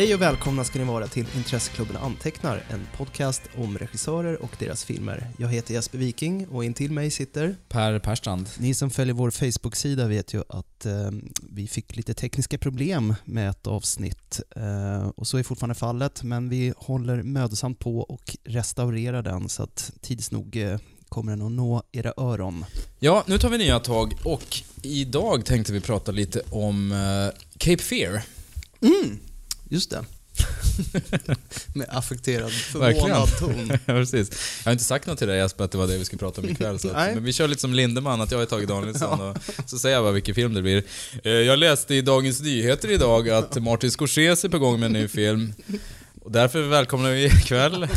Hej och välkomna ska ni vara till Intresseklubben Antecknar, en podcast om regissörer och deras filmer. Jag heter Jesper Viking och intill mig sitter... Per Perstrand. Ni som följer vår Facebook-sida vet ju att eh, vi fick lite tekniska problem med ett avsnitt eh, och så är fortfarande fallet, men vi håller mödosamt på och restaurerar den så att tids nog eh, kommer den att nå era öron. Ja, nu tar vi nya tag och idag tänkte vi prata lite om eh, Cape Fear. Mm, just det. med affekterad, förvånad ton. Precis. Jag har inte sagt något till dig Jesper att det var det vi skulle prata om ikväll. Så att, men vi kör lite som Lindemann, att jag är Tage Danielsson och så säger jag bara vilken film det blir. Eh, Jag läste i Dagens Nyheter idag att Martin Scorsese är på gång med en ny film. Och därför välkomnar vi ikväll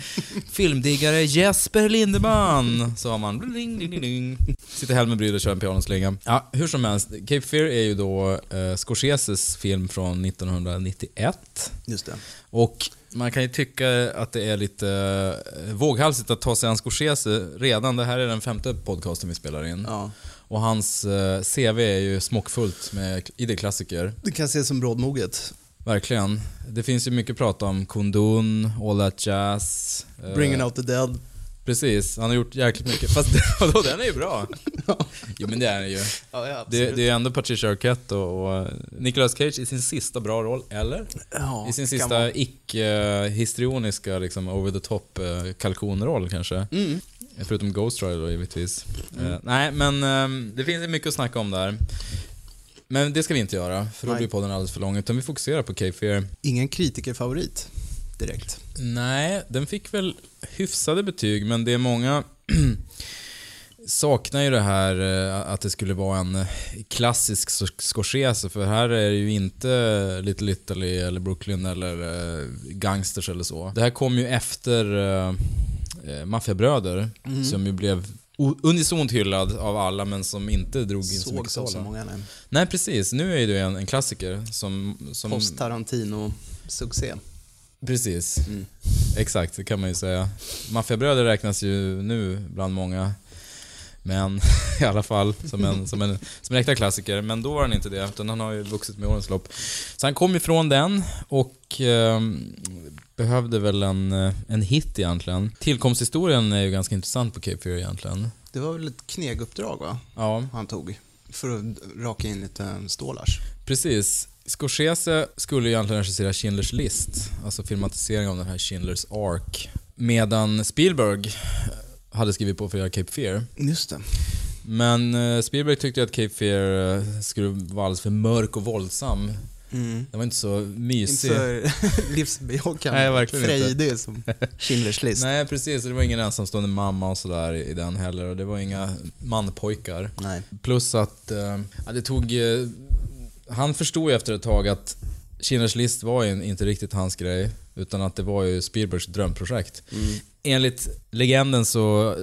filmdiggare Jesper Lindemann. Så har man ding, ding, ding. Sitter Helmer Bryd och kör en pianoslinga. Ja, hur som helst. Cape Fear är ju då eh, Scorseses film från 1991. Just det. Och man kan ju tycka att det är lite eh, våghalsigt att ta sig an Scorsese redan. Det här är den femte podcasten vi spelar in. Ja. Och hans eh, CV är ju smockfullt med ID-klassiker. Det kan ses som brådmoget. Verkligen. Det finns ju mycket att prata om. Kundun, All That Jazz. eh, Bringing out the dead. Precis, han har gjort jäkligt mycket. Fast vadå, den är ju bra. Jo men det är den ju. Ja, ja, Det, det är ändå Patricia Arquette och, och Nicolas Cage i sin sista bra roll, eller? ja, I sin sista icke-histrioniska, liksom, over the top eh, kalkonroll kanske. Mm. Förutom Ghost Rider då givetvis. Eh, nej, men ehm, det finns mycket att snacka om där. Men det ska vi inte göra, för då blir podden alldeles för lång. Utan vi fokuserar på Cape Fear. Ingen kritikerfavorit direkt. Nej, den fick väl hyfsade betyg, men det är många saknar ju det här eh, att det skulle vara en klassisk Scor- Scorsese, för här är det ju inte Little Italy eller Brooklyn eller eh, Gangsters eller så. Det här kom ju efter eh, Maffiabröder, Mm. som ju blev unisont hyllad av alla, men som inte drog in så Såg mycket så, så salar. många nej. Nej, precis. Nu är det ju en, en klassiker som... som Post-Tarantino-succé. Precis. Mm. Exakt, det kan man ju säga. Maffiabröder räknas ju nu bland många. Men i alla fall som en, som, en, som en äkta klassiker. Men då var han inte det, utan han har ju vuxit med årens lopp. Så han kom ifrån den och eh, behövde väl en, eh, en hit egentligen. Tillkomsthistorien är ju ganska intressant på Cape Fear egentligen. Det var väl ett kneguppdrag va? Ja, Han tog. För att raka in lite stålars. precis. Scorsese skulle ju egentligen regissera Schindler's List, alltså filmatisering av den här Schindler's Ark. Medan Spielberg hade skrivit på för att göra Cape Fear. Just det. Men eh, Spielberg tyckte att Cape Fear eh, skulle vara alldeles för mörk och våldsam. Mm. Den var inte så Inte mysig. så livsbejakande. Nej, verkligen inte. frejdig som Schindler's list. Nej, precis. Det var ingen ensamstående mamma och sådär i den heller. Och det var inga manpojkar. Nej. Plus att eh, ja, det tog... Eh, han förstod ju efter ett tag att Schindler's list var ju inte riktigt hans grej. Utan att det var ju Spielbergs drömprojekt. Mm. Enligt legenden så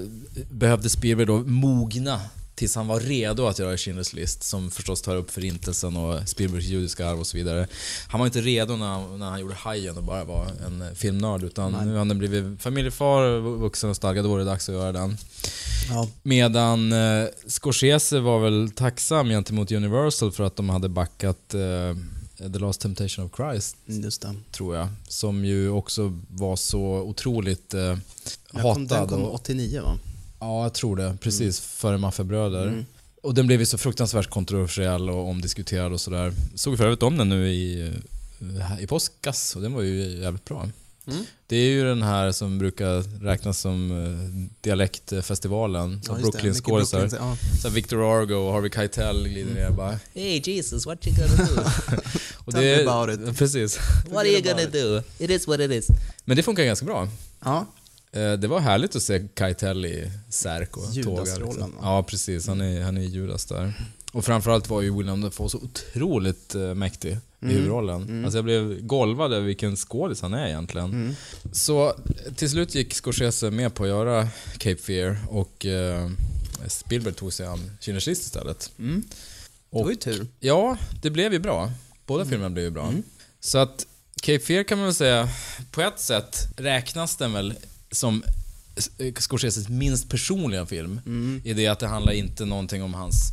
behövde Spielberg då mogna tills han var redo att göra Schindler's list, som förstås tar upp förintelsen och Spielbergs judiska arv och så vidare. Han var inte redo när han, när han gjorde Hajen och bara var en filmnörd, utan Nej. nu har han blivit familjefar, vuxen och stadgad, då var det dags att göra den. Ja. Medan eh, Scorsese var väl tacksam gentemot Universal för att de hade backat eh, The Last Temptation of Christ, Just det. tror jag. Som ju också var så otroligt eh, hatad. den kom och, 89 va? Ja, jag tror det. Precis före Maffiabröder. Mm. Och den blev ju så fruktansvärt kontroversiell och omdiskuterad och sådär. Såg för övrigt om den nu i, eh, i påskas och den var ju jävligt bra. Mm. Det är ju den här som brukar räknas som eh, dialektfestivalen. Ja, det. Brooklyn-skådisar. Brooklyn, Ja. Så Victor Argo och Harvey Keitel glider ner bara Hey Jesus, what you gonna do? och Tell me about it. Precis. what are you gonna do? It is what it is. Men det funkar ganska bra. ja. Eh, Det var härligt att se Keitel i Särk och Judas-rollen. Liksom. Ja, precis. Han är, han är Judas där. Och framförallt var ju William Dafoe så otroligt eh, mäktig i Mm. huvudrollen. Mm. Alltså jag blev golvad över vilken skådis han är egentligen. Mm. Så till slut gick Scorsese med på att göra Cape Fear och eh, Spielberg tog sig an Schindler's list istället. Mm. Det var ju tur. Ja, det blev ju bra. Båda Mm. filmerna blev ju bra. Mm. Så att Cape Fear kan man väl säga, på ett sätt räknas den väl som Scorseses minst personliga film. Mm. I det att det handlar inte någonting om hans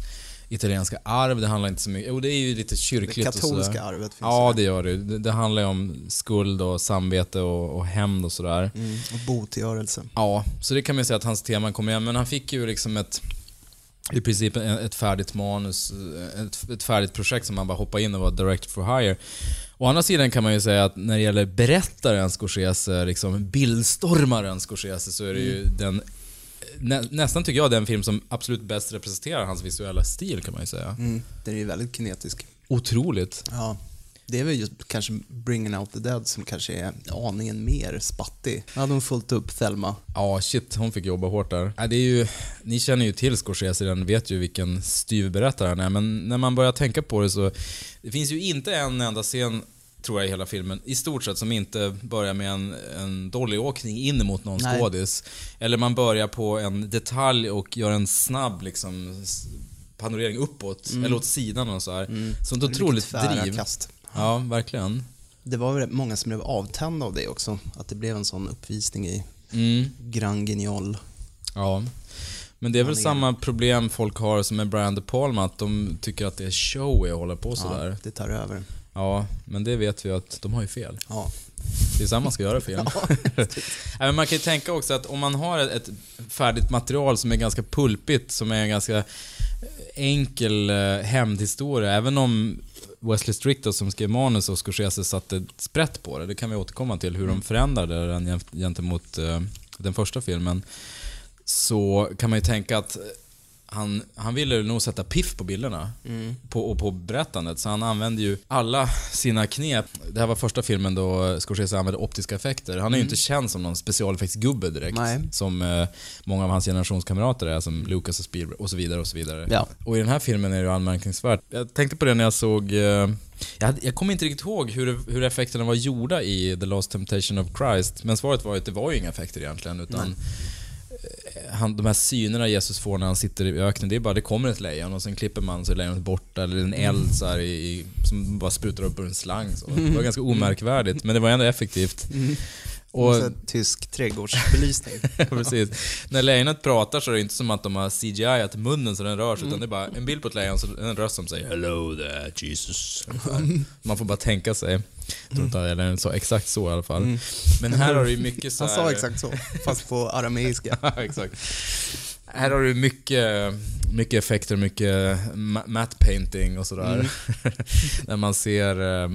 italienska arv, det handlar inte så mycket... Jo, det är ju lite Det kyrkligt och katolska sådär. arvet finns Ja, det gör det. det. Det handlar ju om skuld och samvete och, och hämnd och sådär. Mm. Och botgörelse. Ja, så det kan man ju säga att hans tema kommer igen. Men han fick ju liksom ett i princip ett färdigt manus, ett, ett färdigt projekt som man bara hoppade in och var direct for hire. Å andra sidan kan man ju säga att när det gäller berättaren Scorsese, liksom bildstormaren Scorsese, så är det ju den nä, nästan tycker jag den film som absolut bäst representerar hans visuella stil kan man ju säga. Mm. Den är ju väldigt kinetisk. Otroligt. Ja. Det är väl just kanske Bringing Out the Dead som kanske är aningen mer spattig. Hade hon fullt upp Thelma. Ja, shit, hon fick jobba hårt där. Ja, det är ju, ni känner ju till Scorsese, den vet ju vilken styv berättare han är, men när man börjar tänka på det så... Det finns ju inte en enda scen, tror jag, i hela filmen, i stort sett, som inte börjar med en, en dollyåkning in mot någon Nej. skådis. Eller man börjar på en detalj och gör en snabb liksom, panorering uppåt, eller åt sidan och så här. Sånt Vilket otroligt driv. kast. Ja, verkligen. Det var väl många som blev avtända av det också. Att det blev en sån uppvisning i Mm. Grand Guignol. Ja. Men det är väl samma problem folk har som med Brian De Palma, att de tycker att det är showy att hålla på sådär. Ja, det tar över. Ja, men det vet vi att de har ju fel. Ja. Man ska göra film. Nej, men man kan ju tänka också att om man har ett- färdigt material som är ganska pulpigt, som är en ganska enkel eh, hämndhistoria, även om Wesley Strick då, som skrev manus och Scorsese satte sprätt på det, det kan vi återkomma till, hur de förändrade den gentemot eh, den första filmen, så kan man ju tänka att han, han ville nog sätta piff på bilderna Mm. på, och på berättandet, så han använde ju alla sina knep. Det här var första filmen då Scorsese använde optiska effekter. Han är ju inte känd som någon specialeffektsgubbe direkt, Nej. som eh, många av hans generationskamrater är, som Lucas och Spielberg och så vidare och så vidare. Ja. Och i den här filmen är det ju anmärkningsvärt. Jag tänkte på det när jag såg... Eh, jag, jag kommer inte riktigt ihåg hur, hur effekterna var gjorda i The Lost Temptation of Christ, men svaret var ju att det var ju inga effekter egentligen, utan Nej. Han, de här synerna Jesus får när han sitter i öknen, det är bara det kommer ett lejon och sen klipper man så är lejonet borta, eller en eld så här i, som bara sprutar upp ur en slang. Så. Det var ganska omärkvärdigt, men det var ändå effektivt. Och Och, så tysk trädgårdsbelysning. precis. När lejonet pratar så är det inte som att de har CGI-at munnen så den rör sig, utan det är bara en bild på ett lejon, så en röst som säger 'Hello there Jesus' Man får bara tänka sig. Tror inte lejonet sa exakt så i alla fall. Men här har du mycket så Han här, sa exakt så, fast på arameiska. Ja, exakt. Här har du mycket, mycket effekter, mycket ma- matte painting och sådär. När man ser eh,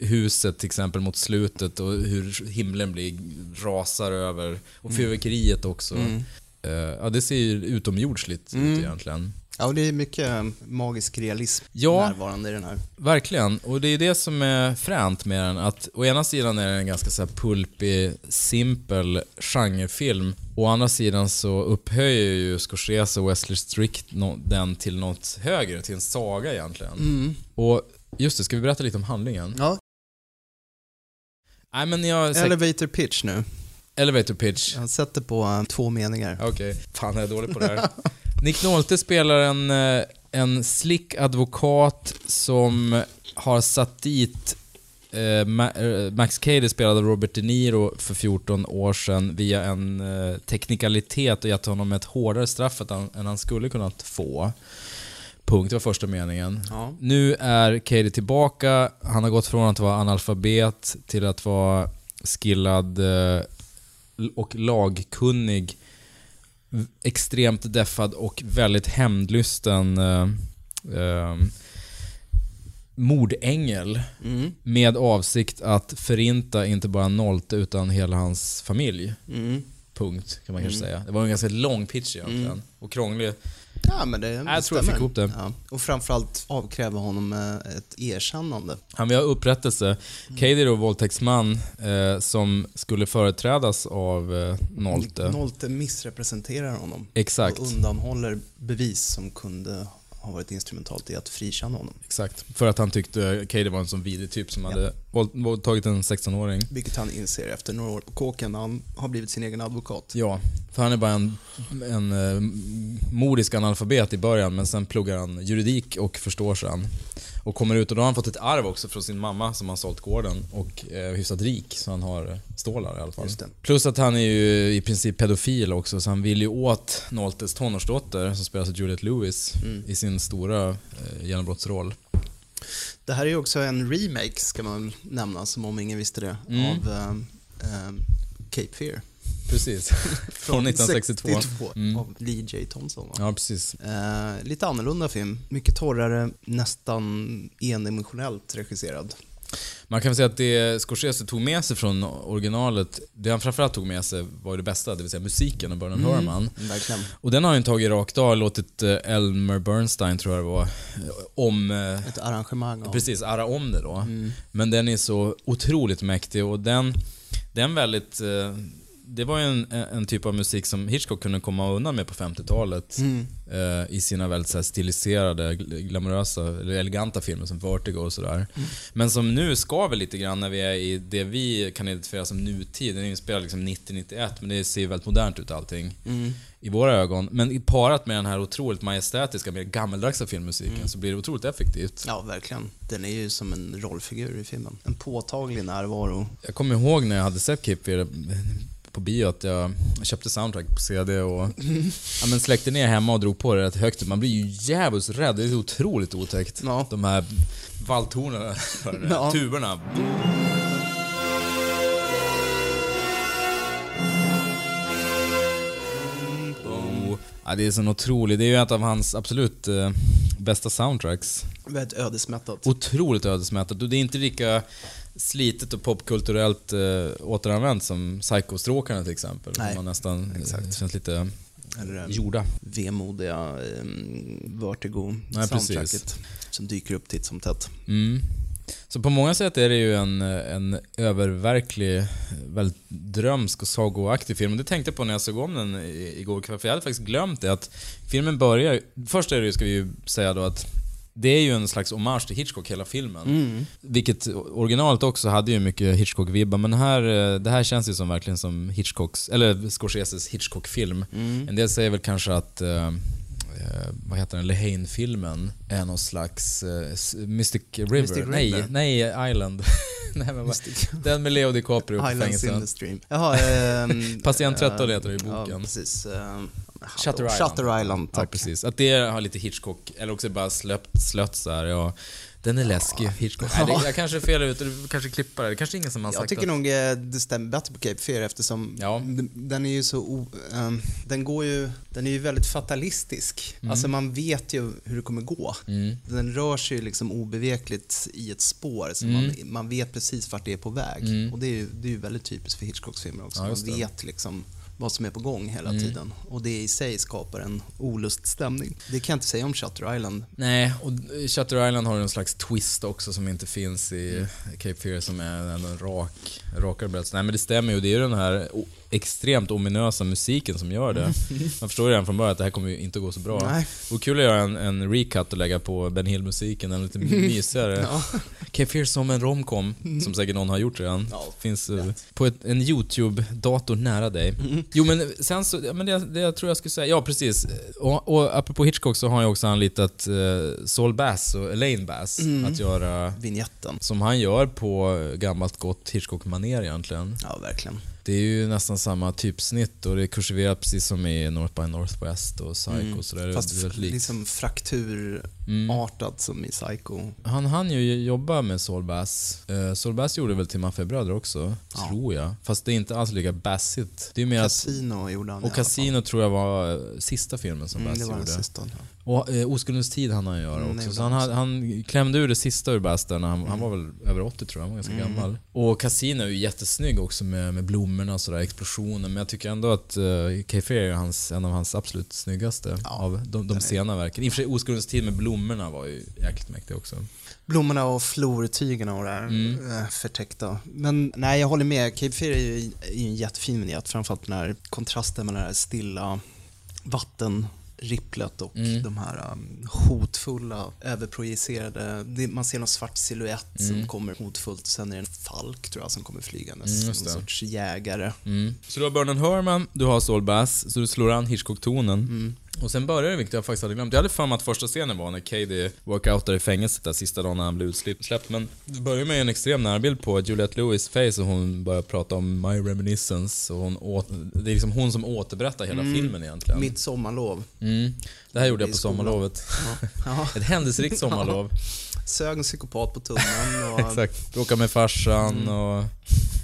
huset till exempel mot slutet och hur himlen blir, rasar över. Och fyrverkeriet också. Mm. Eh, ja, det ser ju utomjordsligt Mm. ut egentligen. Ja, och det är mycket eh, magisk realism Ja. närvarande i den här. Verkligen, och det är det som är fränt med den. Att å ena sidan är det en ganska så här pulpig, simpel genrefilm. Å andra sidan så upphöjer ju Scorsese och Wesley Strick no- den till något högre, till en saga egentligen. Mm. Och just det, ska vi berätta lite om handlingen? Ja, Nej men jag... elevator pitch nu. Elevator pitch. Jag sätter på eh, två meningar. Okej, fan jag är dålig på det här. Nick Nolte spelar en, eh, en slick advokat som har satt dit eh, eh, Max Cady spelade Robert De Niro för 14 år sedan via en teknikalitet och gett honom ett hårdare straff än han, skulle kunnat få. Punkt, det var första meningen. Ja. Nu är Cady tillbaka. Han har gått från att vara analfabet till att vara skillad och lagkunnig. Extremt deffad och väldigt hämndlysten eh, eh, mordängel. Mm. Med avsikt att förinta inte bara Nolte utan hela hans familj. Mm. Punkt, kan man kanske Mm. säga. Det var en ganska lång pitch egentligen. Mm. Och krånglig. Ja, men det jag tror jag fick ihop det. Ja. Och framförallt avkräva honom eh, ett erkännande. Han vill ha upprättelse. Cady är då våldtäktsman eh, som skulle företrädas av eh, Nolte. Nolte missrepresenterar honom Exakt. och undanhåller bevis som kunde ha varit instrumentalt i att frikänna honom. Exakt. För att han tyckte Cady var en sån vidrig typ som hade våld, våldtagit en 16-åring. Vilket han inser efter några år på kåken när han har blivit sin egen advokat. Ja, för han är bara en, en eh, modisk analfabet i början men sen pluggar han juridik och förstår sen. Och kommer ut och då har han fått ett arv också från sin mamma som har sålt gården och är hyfsat rik så han har eh, stålar i alla fall. Plus att han är ju i princip pedofil också så han vill ju åt Noltes tonårsdotter som spelas av Juliette Lewis Mm. i sin stora eh, genombrottsroll. Det här är ju också en remake, ska man nämna, som om ingen visste det, Mm. av ehm, ehm, Cape Fear. Precis. Från 1962. 62, Mm. Av Lee J. Thompson. Va? Ja, precis. Eh, lite annorlunda film. Mycket torrare, nästan endimensionellt regisserad. Man kan väl säga att det Scorsese tog med sig från originalet, det han framförallt tog med sig var ju det bästa, det vill säga musiken och Bernard Herrmann. Verkligen. Och den har han tagit rakt av, låtit eh, Elmer Bernstein, tror jag det var, eh, om... eh, Ett arrangemang av... Precis, arra om det då. Mm. Men den är så otroligt mäktig och den, den väldigt... Det var ju en, en typ av musik som Hitchcock kunde komma undan med på 50-talet. Mm. eh, I sina väldigt så här, stiliserade, gl- glamorösa, eller eleganta filmer som Vertigo och sådär. Men som nu skaver lite grann när vi är i det vi kan identifiera som nutid. Den är inspelad liksom 90-91 men det ser väldigt modernt ut allting Mm. i våra ögon. Men i- parat med den här otroligt majestätiska, mer gammaldags filmmusiken så blir det otroligt effektivt. Ja, verkligen. Den är ju som en rollfigur i filmen. En påtaglig närvaro. Jag kommer ihåg när jag hade sett Fear på bio att jag köpte soundtrack på CD och ja, men släckte ner hemma och drog på det rätt högt. Man blir ju jävligt rädd. Det är otroligt otäckt. Ja. De här valthornen, Ja. tuberna. Ja, det är så otroligt. Det är ju ett av hans absolut eh, bästa soundtracks. Väldigt ödesmättat. Otroligt ödesmättat och det är inte lika slitet och popkulturellt eh, återanvänt som Psycho-stråkarna till exempel. Nej, Som man nästan eh, exakt. känns lite Eller en gjorda. vemodiga Nej, Vertigo-soundtracket som dyker upp titt som tätt. Mm. Så på många sätt är det ju en, en öververklig, väldigt drömsk och sagoaktig film. Det tänkte jag på när jag såg om den igår kväll, för jag hade faktiskt glömt det att filmen börjar Först är det ju, ska vi ju säga då att det är ju en slags hommage till Hitchcock hela filmen. Mm. Vilket originalet också hade ju mycket Hitchcock-vibbar, men här, eh, det här känns ju som verkligen som Hitchcocks, eller Scorseses Hitchcock-film. Mm. En del säger väl kanske att, eh, eh, vad heter den, Lehane-filmen är någon slags eh, Mystic River. Mystic River. Nej, nej, Island. nej, men Mystic. den med Leo DiCaprio på Islands in the fängelset. stream. Jaha, ehm, Patient 13 eh, heter det i boken. Ja, precis. ehm, Shutter Island. Shutter Island, Ja, tack. precis. Att det har lite Hitchcock, eller också bara slött, slött så här, ja. Den är läskig, Hitchcock. Nej, det, jag kanske är fel ute, du kanske klippar det. Det kanske ingen som har Jag sagt tycker att... nog eh, det stämmer bättre på Cape Fear eftersom Ja. den är ju så o, ehm, den går ju, den är ju väldigt fatalistisk. Alltså man vet ju hur det kommer gå. Mm. Den rör sig ju liksom obevekligt i ett spår, så man, man vet precis vart det är på väg. Mm. Och det är ju, det är ju väldigt typiskt för Hitchcocks filmer också. Ja, man vet liksom vad som är på gång hela Mm. tiden. Och det i sig skapar en oluststämning. Det kan jag inte säga om Shutter Island. Nej, och Shutter Island har en slags twist också som inte finns i Mm. Cape Fear som är en rak, rakare berättelse. Nej men det stämmer ju, det är ju den här extremt ominösa musiken som gör det. Man förstår ju redan från början att det här kommer ju inte gå så bra. Nej. Och kul att göra en, en recut och lägga på Ben Hill-musiken, en lite mysigare. Ja. Fear som en romcom, som säkert någon har gjort redan. Ja, Finns eh, på ett, en YouTube-dator nära dig. Jo men sen så, men det, det jag tror jag skulle säga, ja precis. Och, och apropå Hitchcock så har jag också anlitat eh, Saul Bass och Elaine Bass att göra, Vignetten. som han gör på gammalt gott Hitchcock-manér egentligen. Ja, verkligen. Det är ju nästan samma typsnitt och det är kursiverat precis som i North by Northwest och Psycho Mm. och sådär. Fast det är liksom frakturartad som i Psycho. Han hann ju jobba med Saul Bass. Uh, Saul Bass gjorde väl till Mafia-bröder också, Ja. tror jag. Fast det är inte alls lika bassigt. Det är mer att, Casino gjorde han och. Casino tror jag var eh, sista filmen som Mm, Bass gjorde. sista. Ja. Och eh, Oskuldens tid hann han göra Mm, också. gjorde Så han, han han klämde ur det sista ur Bass där när han, han var väl över 80 tror jag, han var ganska Mm. gammal. Och Casino är ju jättesnygg också med, med blommorna och sådär, explosionen. Men jag tycker ändå att uh, Cafe är hans, en av hans absolut snyggaste Ja, av de, de sena verken. I och för sig Oskuldens tid med blommorna var ju jäkligt mäktig också. Blommorna och flortygerna och det här Mm. eh, förtäckta. Men nej, jag håller med. Cape Fear är ju är en jättefin vignett. Framförallt den här kontrasten mellan det här stilla vattenripplet och Mm. de här um, hotfulla, överprojicerade. Det, man ser någon svart silhuett som Mm. kommer hotfullt. Sen är det en falk tror jag som kommer flygandes. Mm, Mm, det. sorts jägare. Mm. Så du har Bernard Herrmann, du har Saul Bass, så du slår an Hitchcock-tonen. Mm. Och sen börjar det, vilket jag faktiskt hade glömt. Jag hade för mig att första scenen var när Cady workoutar i fängelset där sista dagen när han blev utsläppt. Men det börjar med en extrem närbild på Juliette Lewis face och hon börjar prata om My Reminiscence. Och hon åt, det är liksom hon som återberättar hela filmen egentligen. Mitt sommarlov. Mm. Det här gjorde jag på skolan. sommarlovet. Ja. Ja. Ett händelserikt sommarlov. Sög en psykopat på tummen och... Exakt. Bråkade med farsan och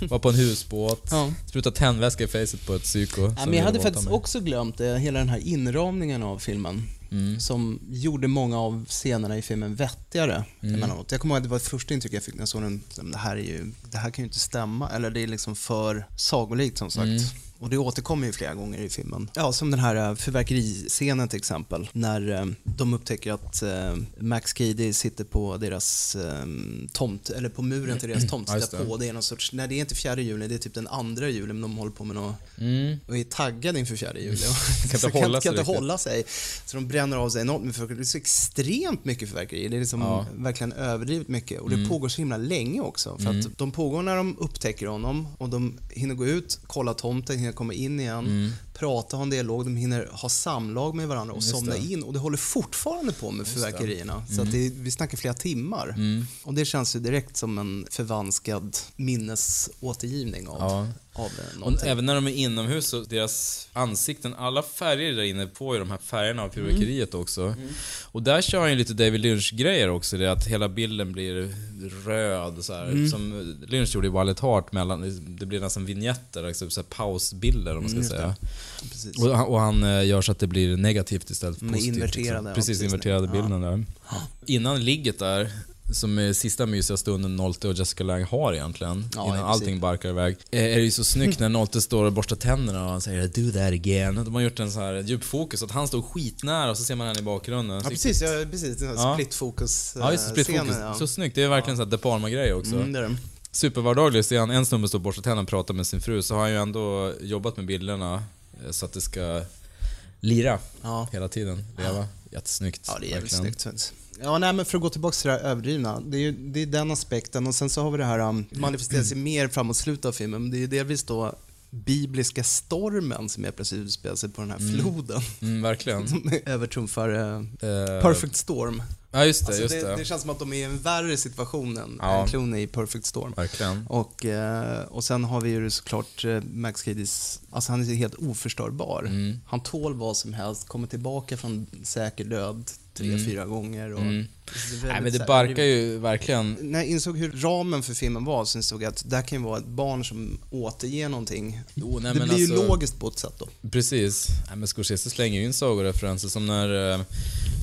var på en husbåt. Ja. Sprutade tändvätska i facet på ett psyko. Ja, men jag hade faktiskt mig. också glömt det, hela den här inramningen av filmen. Mm. Som gjorde många av scenerna i filmen vettigare Mm. emellanåt. Jag kommer ihåg att det var det första intrycket jag fick när jag såg den. Det här, är ju, det här kan ju inte stämma. Eller det är liksom för sagolikt som sagt. Mm. Och det återkommer ju flera gånger i filmen. Ja, som den här eh, fyrverkeriscenen till exempel. När eh, de upptäcker att eh, Max Cady sitter på deras eh, tomt, eller på muren till deras tomt. Sitter på. Det är någon sorts, nej det är inte fjärde juli, det är typ den andra juli. Men de håller på med något Mm. och är taggade inför fjärde juli. inte så hålla sig kan inte riktigt. hålla sig. Så de bränner av sig enormt med. Det är så extremt mycket fyrverkerier. Det är liksom Ja. verkligen överdrivet mycket. Och det Mm. pågår så himla länge också. För Mm. att de pågår när de upptäcker honom och de hinner gå ut, kolla tomten, jag kommer in igen, Mm prata, ha en dialog, de hinner ha samlag med varandra och Just somna det. in. Och det håller fortfarande på med fyrverkerierna. Så att det, vi snackar flera timmar. Mm. Och det känns ju direkt som en förvanskad minnesåtergivning av, Ja. av Och även när de är inomhus, så deras ansikten, alla färger där inne får ju de här färgerna av fyrverkeriet också. Och där kör han ju lite David Lynch-grejer också, det att hela bilden blir röd så här, Som Lynch gjorde i Wild Heart, mellan, det blir nästan vignetter, alltså, så här pausbilder om man ska Mm, säga. Precis. Och han, och han eh, gör så att det blir negativt istället för positivt. inverterade, liksom. ja, Precis, precis. inverterade Ja. bilden där. Innan ligget där, som är sista mysiga stunden Nolte och Jessica Lange har egentligen, Ja, innan allting barkar iväg, eh, är det ju så snyggt när Nolte står och borstar tänderna och han säger 'Do that again' De har gjort en så här djup fokus, att han står skitnnära och så ser man henne i bakgrunden. Ja precis, ja, precis. Ja. split focus Ja, just det, split focus. ja. Så snyggt. Det är verkligen så här De Palma-grej också. Mm, det är det. Supervardaglig scen. En snubbe står och borstar tänderna och pratar med sin fru, så har han ju ändå jobbat med bilderna eh, så att det ska lira Ja. hela tiden. Leva. Jättesnyggt. ja, det är jävligt verkligen. snyggt. Ja, nej, men för att gå tillbaka till det här överdrivna. Det är ju det är den aspekten och sen så har vi det här, um, manifesterar sig mer framåt slutet av filmen, men det är ju delvis då bibliska stormen som är plötsligt utspelar sig på den här floden. Mm, verkligen. Som övertrumfar uh, Eh, Perfect Storm. Ja, just det. Alltså just det, det. det känns som att de är i en värre situation än, Ja. än Clooney i Perfect Storm. Verkligen. Och, eh, och sen har vi ju såklart eh, Max Cadys, alltså han är helt oförstörbar. Mm. Han tål vad som helst, kommer tillbaka från säker död tre, Mm. fyra gånger. Och, Mm. Det Nej, men det barkar ju verkligen. När jag insåg hur ramen för filmen var så insåg jag att det här kan ju vara ett barn som återger någonting. Jo, nej, det men blir ju alltså- logiskt på ett sätt då. Precis. Nej, men Scorsese slänger ju in sagoreferenser som när, eh,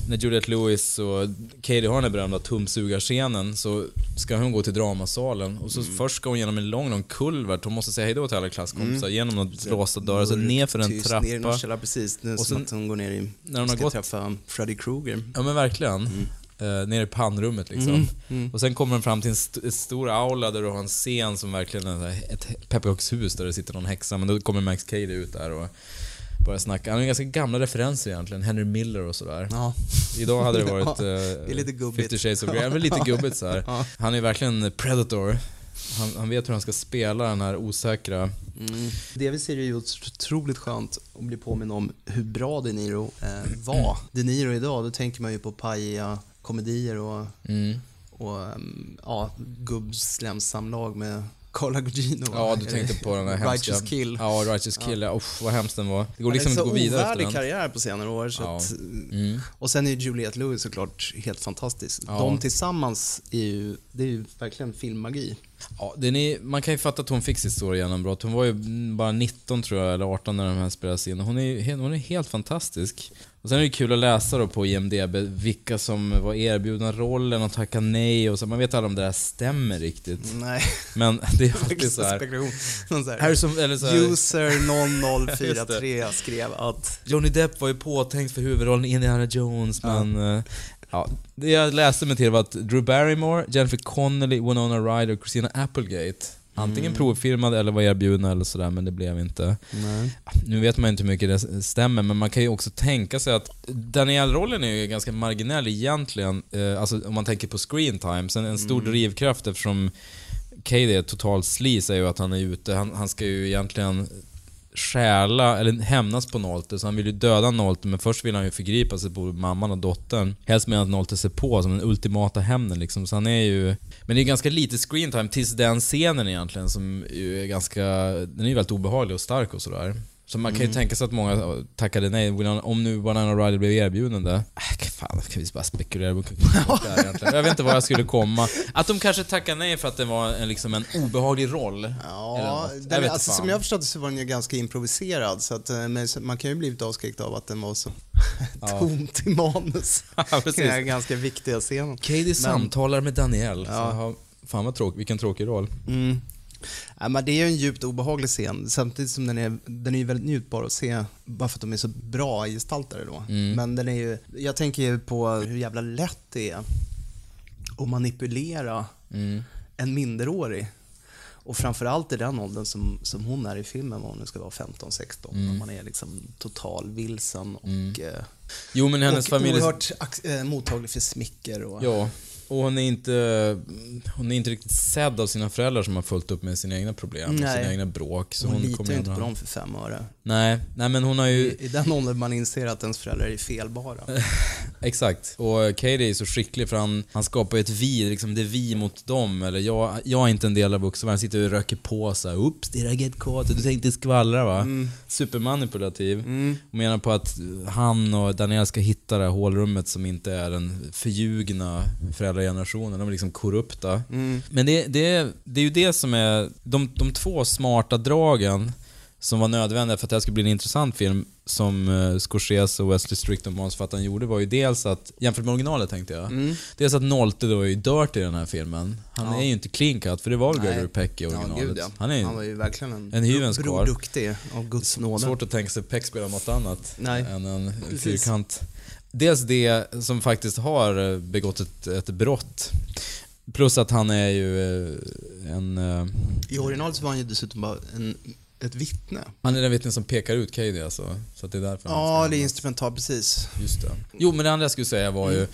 när Juliette Lewis och Katie har den här berömda tumsugarscenen så ska hon gå till dramasalen och så först ska hon genom en lång, lång kulvert. Hon måste säga hejdå till alla klasskompisar genom några låsta dörrar, så ner för en Tyst, Ner i trappa. källare, precis. Det är Och som sen- att hon går ner i, När hon har ska gått, träffa Freddy Krueger. ja men verkligen, eh, ner i pannrummet liksom. Mm, mm. Och sen kommer den fram till en st- stor aula där du har en scen som verkligen är ett pepparkakshus där det sitter någon häxa, men då kommer Max Cady ut där och börjar snacka. Han har ganska gamla referenser egentligen, Henry Miller och sådär. Ja. Idag hade det varit Ja, eh, det är lite gubbigt. 50 shades of Grey, Ja, men lite gubbigt så här. Ja. Han är verkligen predator. Han, han vet hur han ska spela den här osäkra... Mm. Delvis är det ju otroligt skönt att bli påminn om hur bra De Niro eh, var. De Niro idag, då tänker man ju på pajiga komedier och, Mm. och um, ja, gubbslemsamlag med Carla Gugino. Ja, du tänkte på den här hemska... Righteous Kill. Ja, Righteous Kill. Ja. Uff, vad hemskt den var. Det går liksom inte att gå vidare efter den. karriär på senare år. Så Ja. att, Mm. och sen är ju Juliette Lewis såklart helt fantastisk. Ja. De tillsammans är ju, det är ju verkligen filmmagi. Ja, den är, man kan ju fatta att hon fick sitt stora genombrott. Hon var ju bara 19 tror jag, eller 18 när de här spelades in. Hon är, hon är helt fantastisk. Och sen är det kul att läsa då på IMDB vilka som var erbjudna rollen och tackade nej och så. Man vet aldrig om det där stämmer riktigt. Nej, Men det är alltid så här. Någon så här, Harrison, eller så här, User Just 0043 skrev att Johnny Depp var ju påtänkt för huvudrollen i Indiana Jones, men... eh, Ja, det jag läste mig till var att Drew Barrymore, Jennifer Connelly, Winona Ryder och Christina Applegate antingen Mm. provfilmade eller var erbjudna eller sådär, men det blev inte. Nej. Nu vet man inte hur mycket det stämmer, men man kan ju också tänka sig att Daniel-rollen är ju ganska marginell egentligen, eh, alltså om man tänker på screen time. Sen en stor Mm. drivkraft eftersom Cady är total sleaze är ju att han är ute, han, han ska ju egentligen stjäla, eller hämnas på Nolte, så han vill ju döda Nolte, men först vill han ju förgripa sig på mamman och dottern. Helst medan Nolte ser på som den ultimata hämnden liksom, så han är ju... Men det är ganska lite screentime tills den scenen egentligen, som ju är ganska... Den är ju väldigt obehaglig och stark och sådär. Så man kan ju tänka sig att många tackade nej. Om nu Banana Rider blev erbjuden det. Äh, fan, kan vi bara spekulera på där egentligen. Jag vet inte var jag skulle komma. Att de kanske tackade nej för att det var en, liksom en obehaglig roll. Ja. Jag alltså, som jag förstått det så var den ju ganska improviserad, så att, eh, men så- man kan ju blivit avskräckt av att den var så tomt i manus. Ja, Den här ganska viktiga scenen. Katie samtalar med Daniel. Så, Ja. ja, fan vad tråkigt, vilken tråkig roll. Mm. Ja, men det är ju en djupt obehaglig scen, samtidigt som den är, den är ju väldigt njutbar att se, bara för att de är så bra gestaltare då. Mm. Men den är ju, jag tänker ju på hur jävla lätt det är att manipulera Mm. en minderårig. Och framförallt i den åldern som, som hon är i filmen, vad hon nu ska vara 15-16, Mm. när man är liksom total vilsen och, eh, Jo men hennes och familj... oerhört eh, mottaglig för smicker. Och, Ja. Och hon är inte... Hon är inte riktigt sedd av sina föräldrar som har fullt upp med sina egna problem och Nej. sina egna bråk. Så hon, hon, litar ju inte på dem för fem öre. Nej, nej men hon har ju... I, I den åldern man inser att ens föräldrar är felbara. Exakt. Och Katie är så skicklig för han, han skapar ju ett vi, liksom det är vi mot dem. Eller jag, jag är inte en del av vuxenvärlden. Sitter och röker på så här. Oops, did I get caught? Du tänkte skvallra va? Supermanipulativ. Mm. Och menar på att han och Daniel ska hitta det här hålrummet som inte är den förljugna föräldragenerationen. De är liksom korrupta. Mm. Men det, det, det är ju det som är... De, de två smarta dragen som var nödvändiga för att det här skulle bli en intressant film som uh, Scorsese och Wesley Strickland och manusförfattaren gjorde var ju dels att, jämfört med originalet tänkte jag, Mm. dels att Nolte då är ju dirt i den här filmen. Han Ja. är ju inte clean cut, för det var väl. Gregory Peck i Ja, originalet. gud ja. Han är ju Han var ju verkligen en, en hyvens karl. duktig av Guds nåde. svårt att tänka sig Peck spela något annat Nej. än en Precis. fyrkant. Dels det som faktiskt har eh, begått ett, ett brott. Plus att han är ju eh, en... Eh, I originalet så var han ju dessutom bara en, ett vittne. Han är den vittnen som pekar ut Katie alltså. Så det är därför Ja, det är instrumentalt, precis. Just det. Jo, men det andra jag skulle säga var ju...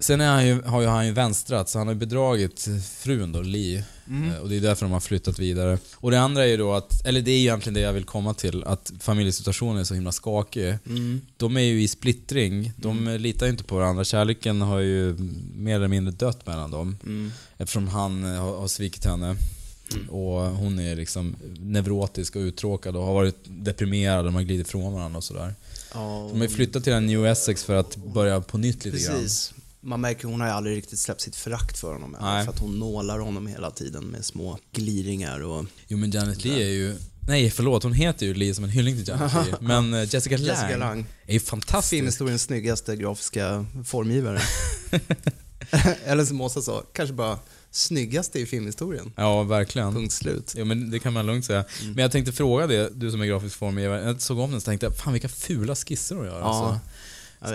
Sen är han ju, har ju han ju vänstrat, så han har ju bedragit frun då, Lee. Mm. Eh, Och det är därför de har flyttat vidare. Och det andra är ju då att, eller det är egentligen det jag vill komma till, att familjesituationen är så himla skakig. Mm. De är ju i splittring, de litar ju inte på varandra. Kärleken har ju mer eller mindre dött mellan dem. Mm. Eftersom han eh, har, har svikit henne. Och hon är liksom neurotisk och uttråkad och har varit deprimerad och de har glidit ifrån varandra och sådär. Ja, De har flyttat till en New Essex för att börja på nytt lite grann. Precis. Man märker hon har ju aldrig riktigt släppt sitt förakt för honom Nej. För att hon nålar honom hela tiden med små gliringar och Jo men Janet Leigh är ju... Nej förlåt, hon heter ju Lee som en hyllning till Janet Leigh. Men eh, Jessica Lange, Jessica Lange. är ju fantastisk. Filmhistoriens snyggaste grafiska formgivare. Eller som Åsa sa, kanske bara snyggaste i filmhistorien. Ja, verkligen. Punkt slut. Jo men det kan man lugnt säga. Mm. Men jag tänkte fråga det, du som är grafisk formgivare. Jag såg om den så tänkte jag, fan vilka fula skisser hon gör Ja, alltså.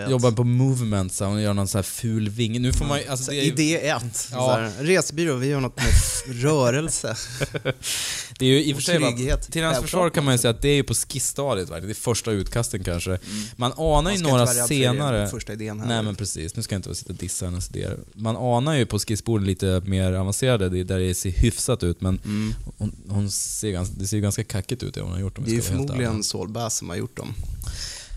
Jobbar på movement så hon gör någon sån här ful vinge. Nu får man ju- alltså Så det är ju, Idé ett. Ja. Resebyrå, vi gör något med rörelse. det är ju i och för sig trygghet. Till hans försvar kan man ju säga att det är ju på skissstadiet verkligen. Det är första utkasten kanske. Man anar ju några senare... Första idén här. Nej men precis, nu ska jag inte sitta och dissa hennes idéer. Man anar ju på skissbordet lite mer avancerade, det är där det ser hyfsat ut men Mm. hon, hon ser ganska, det ser ju ganska kackigt ut det hon har gjort om Det är ju förmodligen. Saul Bass som har gjort dem.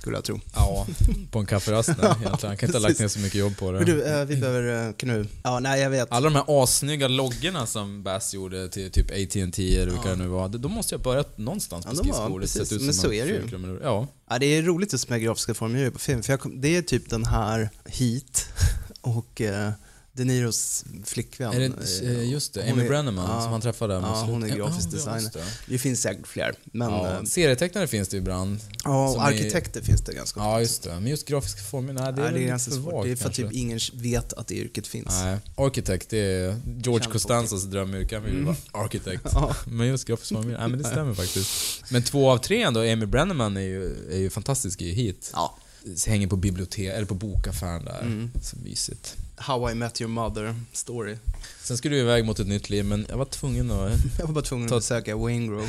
Skulle jag tro. Ja, på en kafferast egentligen. Han kan inte ha lagt ner så mycket jobb på Men det. du, eh, vi behöver, eh, kan du? Ja, nej jag vet. Alla de här assnygga loggorna som Bass gjorde till typ AT&T eller vilka det nu var, de måste ju ha börjat någonstans på Ja, skissbordet. precis. Ut Men som så är det ju. Ja. Ja, det är roligt just med grafiska formgivare på film, för jag kom, det är typ den här Heat och eh, De Niros flickvän. Är det eh, eh, just det, Amy är- Brenneman ja, som han träffade Ja, hon är grafisk designer. det. Det finns säkert fler, men Ja, ja, serietecknare finns det ibland. ja och är- arkitekter finns det ganska Ja, just det. Men just grafiska former, nej det är, Nej, väl det är ganska svårt. vagt Det är för att typ ingen vet att det yrket finns. Nej, arkitekt det är George Känd Costanzas drömyrke. Han vill ju vara arkitekt. Ja. Men just grafisk formgivare, nej men det stämmer faktiskt. Men två av tre ändå, Amy Brenneman är ju, är ju fantastisk i Heat. Ja. Hänger på bibliotek, eller på bokaffären där. Mm. Så mysigt. How I Met Your Mother story. Sen skulle du iväg mot ett nytt liv, men jag var tvungen att... Jag var bara tvungen att besöka Wayne Grove.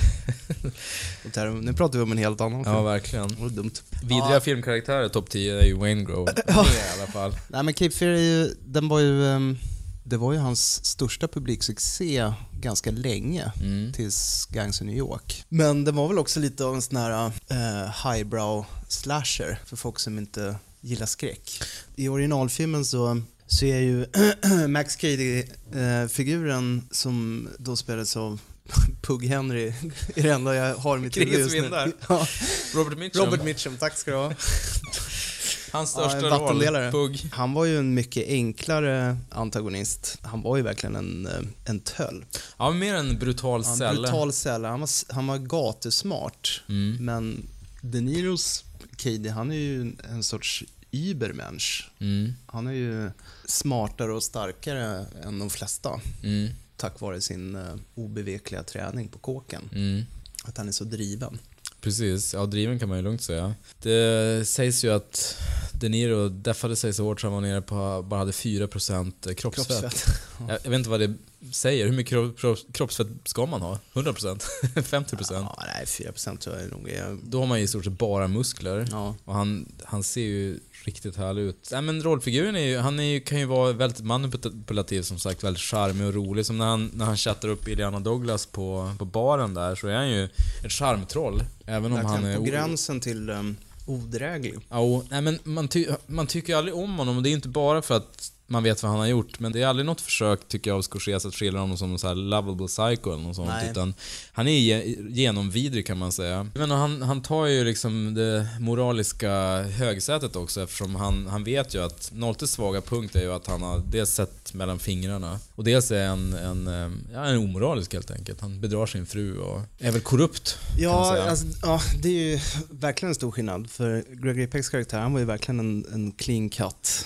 Nu pratar vi om en helt annan film. Ja, verkligen. Det var dumt. Vidriga Ja. filmkaraktärer, topp 10 är ju Wayne Grove. Det i alla fall. Nej men Cape Fear är ju, den var ju, ehm, det var ju hans största publiksuccé ganska länge, Mm. tills Gangs of New York. Men det var väl också lite av en sån här eh, highbrow slasher för folk som inte gillar skräck. I originalfilmen så så är ju Max Cady-figuren som då spelades av Pug Henry, är det enda jag har i mitt huvud just nu. Ja, Robert Mitchum, Robert Mitchum, tack ska du ha. hans Ja, största en roll. Pugg. Han var ju en mycket enklare antagonist. Han var ju verkligen en, eh, en töll. Ja, mer en brutal Han cell. brutal sälle. Han var, han var gatusmart. Mm. Men De Niros Cady, han är ju en sorts Übermensch. Mm. Han är ju smartare och starkare än de flesta. Mm. Tack vare sin uh, obevekliga träning på kåken. Mm. Att han är så driven. Precis, ja driven kan man ju lugnt säga. Det sägs ju att De Niro deffade sig så hårt så han var nere på, bara hade 4% kroppsfett. Kroppsfett. Jag, jag vet inte vad det säger, hur mycket kropp, kropp, kroppsfett ska man ha? 100%? 50%? Ja, nej, 4% tror jag nog är... Då har man ju i stort sett bara muskler. Ja. Och han, han ser ju riktigt härlig ut. Nej men rollfiguren är ju, han är ju, kan ju vara väldigt manipulativ som sagt, väldigt charmig och rolig. Som när han, när han chattar upp Iliana Douglas på, på baren där så är han ju ett charmtroll. Även om han är... på gränsen till um, odräglig. Ja, nej men man, ty, man tycker ju aldrig om honom och det är inte bara för att man vet vad han har gjort, men det är aldrig något försök, tycker jag, av Scorsese att skildra honom som en så här lovable psycho eller något sånt. Nej. Utan han är ge, genomvidrig kan man säga. Men han, han tar ju liksom det moraliska högsätet också eftersom han, han vet ju att Noltes svaga punkt är ju att han har dels sett mellan fingrarna och dels är en, en, ja, en omoralisk helt enkelt. Han bedrar sin fru och är väl korrupt. Ja, alltså, ja, det är ju verkligen en stor skillnad. För Gregory Pecks karaktär, han var ju verkligen en, en clean cut,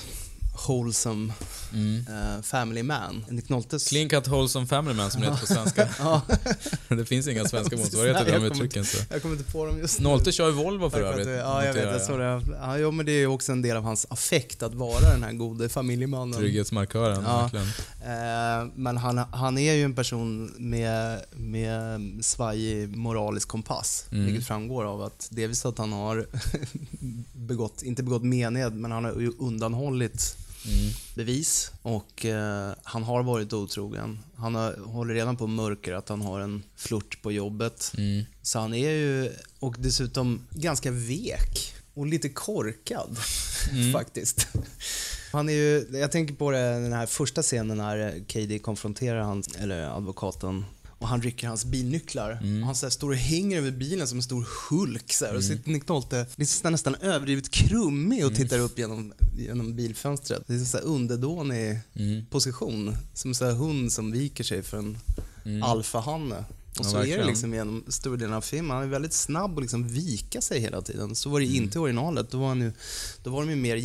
wholesome Mm. eh, family man. Nick Noltes... Cut wholesome family man som det heter på svenska. Det finns inga svenska motsvarigheter till de uttrycken. Så. jag kommer inte på dem just nu. Nolte kör ju Volvo för övrigt. Ja, jag vet. Jag såg det. Ja, jo, men det är ju också en del av hans affekt att vara den här gode familjemannen. Trygghetsmarkören, Ja. Eh, men han, han är ju en person med, med svajig moralisk kompass. Mm. Vilket framgår av att delvis att han har begått, inte begått mened, men han har ju undanhållit Mm. bevis och eh, han har varit otrogen. Han har, håller redan på att mörka att han har en flört på jobbet. Mm. Så han är ju, och dessutom ganska vek och lite korkad Mm. faktiskt. Han är ju, jag tänker på det, den här första scenen när Katie konfronterar han, eller advokaten och han rycker hans bilnycklar. Mm. Han så här, står och hänger över bilen som en stor Hulk. Så här, Och sitter Nick Nolte liksom nästan överdrivet krummig Mm. och tittar upp genom, genom bilfönstret. Det är en så här underdånig Mm. position. Som en så här hund som viker sig för en Mm. alfahanne. Och Ja, så är det liksom genom större delen av filmen. Han är väldigt snabb att liksom vika sig hela tiden. Så var det inte i originalet. Då var, han ju, då var de ju mer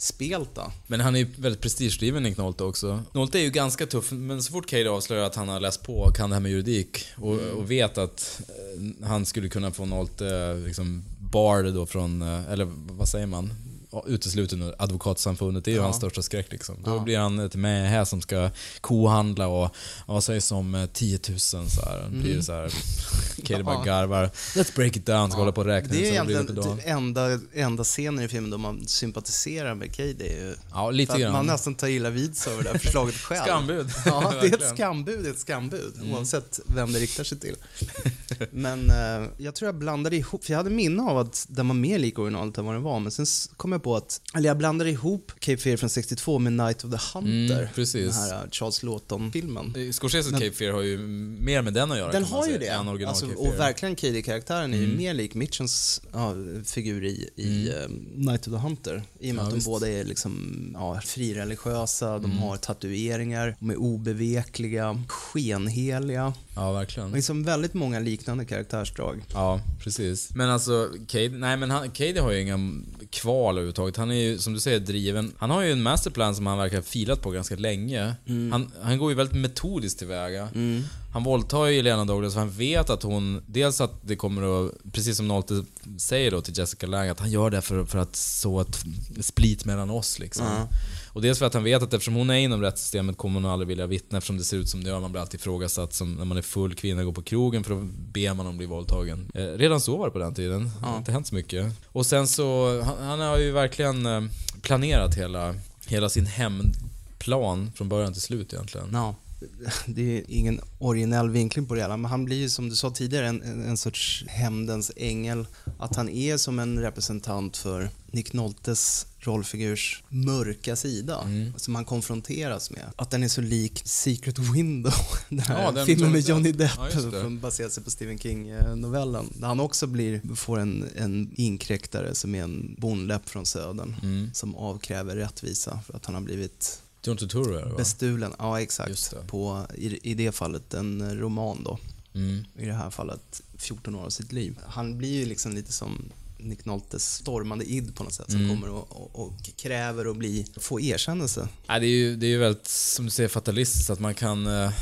jämnspelta. Men han är ju väldigt prestigedriven Nick Nolte också. Nolte är ju ganska tuff, men så fort Cade avslöjar att han har läst på och kan det här med juridik och, Mm. och vet att eh, han skulle kunna få Nolte liksom barred då från, eh, eller vad säger man? Ja, Utesluten ur advokatsamfundet, det är ju Ja. hans största skräck liksom. Då Ja. blir han ett med här som ska kohandla och, vad sägs om eh, 10 000 så här. Då blir det så här. Cade bara Ja. garvar. Let's break it down, ska hålla på och räkna Det är det egentligen dagen. typ enda, enda scenen i filmen då man sympatiserar med ju Ja, lite grann. man nästan tar illa vid sig av det där förslaget själv. Skambud. Ja, det är ett. Mm. skambud, det är ett skambud. Oavsett vem det riktar sig till. Men eh, jag tror jag blandade ihop, för jag hade minne av att den var mer lik originalet än vad den var. Men sen kom jag på att, eller jag blandade ihop Cape Fear från 62 med Night of the Hunter. Mm, precis. Den här eh, Charles Lawton-filmen. Eh, Scorseses Cape Fear har ju mer med den att göra Den har ju säga, det. Alltså, och verkligen Katie-karaktären är ju Mm. mer lik Mitchens ja, figur i, i eh, Night of the Hunter. I och med Ja, att de visst. båda är liksom, ja, frireligiösa, de Mm. har tatueringar, de är obevekliga, skenheliga. Ja, verkligen. Liksom väldigt många liknande karaktärsdrag. Ja, precis. Men alltså, Cade, nej men han, Cade har ju inga kval överhuvudtaget. Han är ju, som du säger, driven. Han har ju en masterplan som han verkar ha filat på ganska länge. Han, han går ju väldigt metodiskt tillväga. Mm. Han våldtar ju Elena Douglas för han vet att hon, dels att det kommer att, precis som Nolte säger då till Jessica Lange, att han gör det för, för att så ett split mellan oss liksom. Ja. Och dels för att han vet att eftersom hon är inom rättssystemet kommer hon aldrig vilja vittna eftersom det ser ut som det gör. Man blir alltid ifrågasatt som när man är full kvinna går på krogen för då ber man om att bli våldtagen. Eh, redan så var det på den tiden. Det har Ja. inte hänt så mycket. Och sen så, han, han har ju verkligen eh, planerat hela, hela sin hämnd plan från början till slut egentligen. Ja, det är ingen originell vinkling på det hela, men han blir ju som du sa tidigare en, en, sorts hämndens ängel. Att han är som en representant för Nick Noltes rollfigurs mörka sida Mm. som han konfronteras med. Att den är så lik Secret Window, den här Ja, den filmen med Johnny Depp Ja, som baserar sig på Stephen King-novellen. Där han också blir, får en, en inkräktare som är en bondläpp från södern Mm. som avkräver rättvisa för att han har blivit John Turturro är det va? Bestulen, ja exakt. det. På, i, I det fallet en roman då. Mm. I det här fallet 14 år av sitt liv. Han blir ju liksom lite som Nick Noltes stormande id på något sätt som Mm. kommer och, och, och kräver att bli, få erkännelse. Ja, det är ju det är ju väldigt, som du säger, fatalistiskt att man kan eh,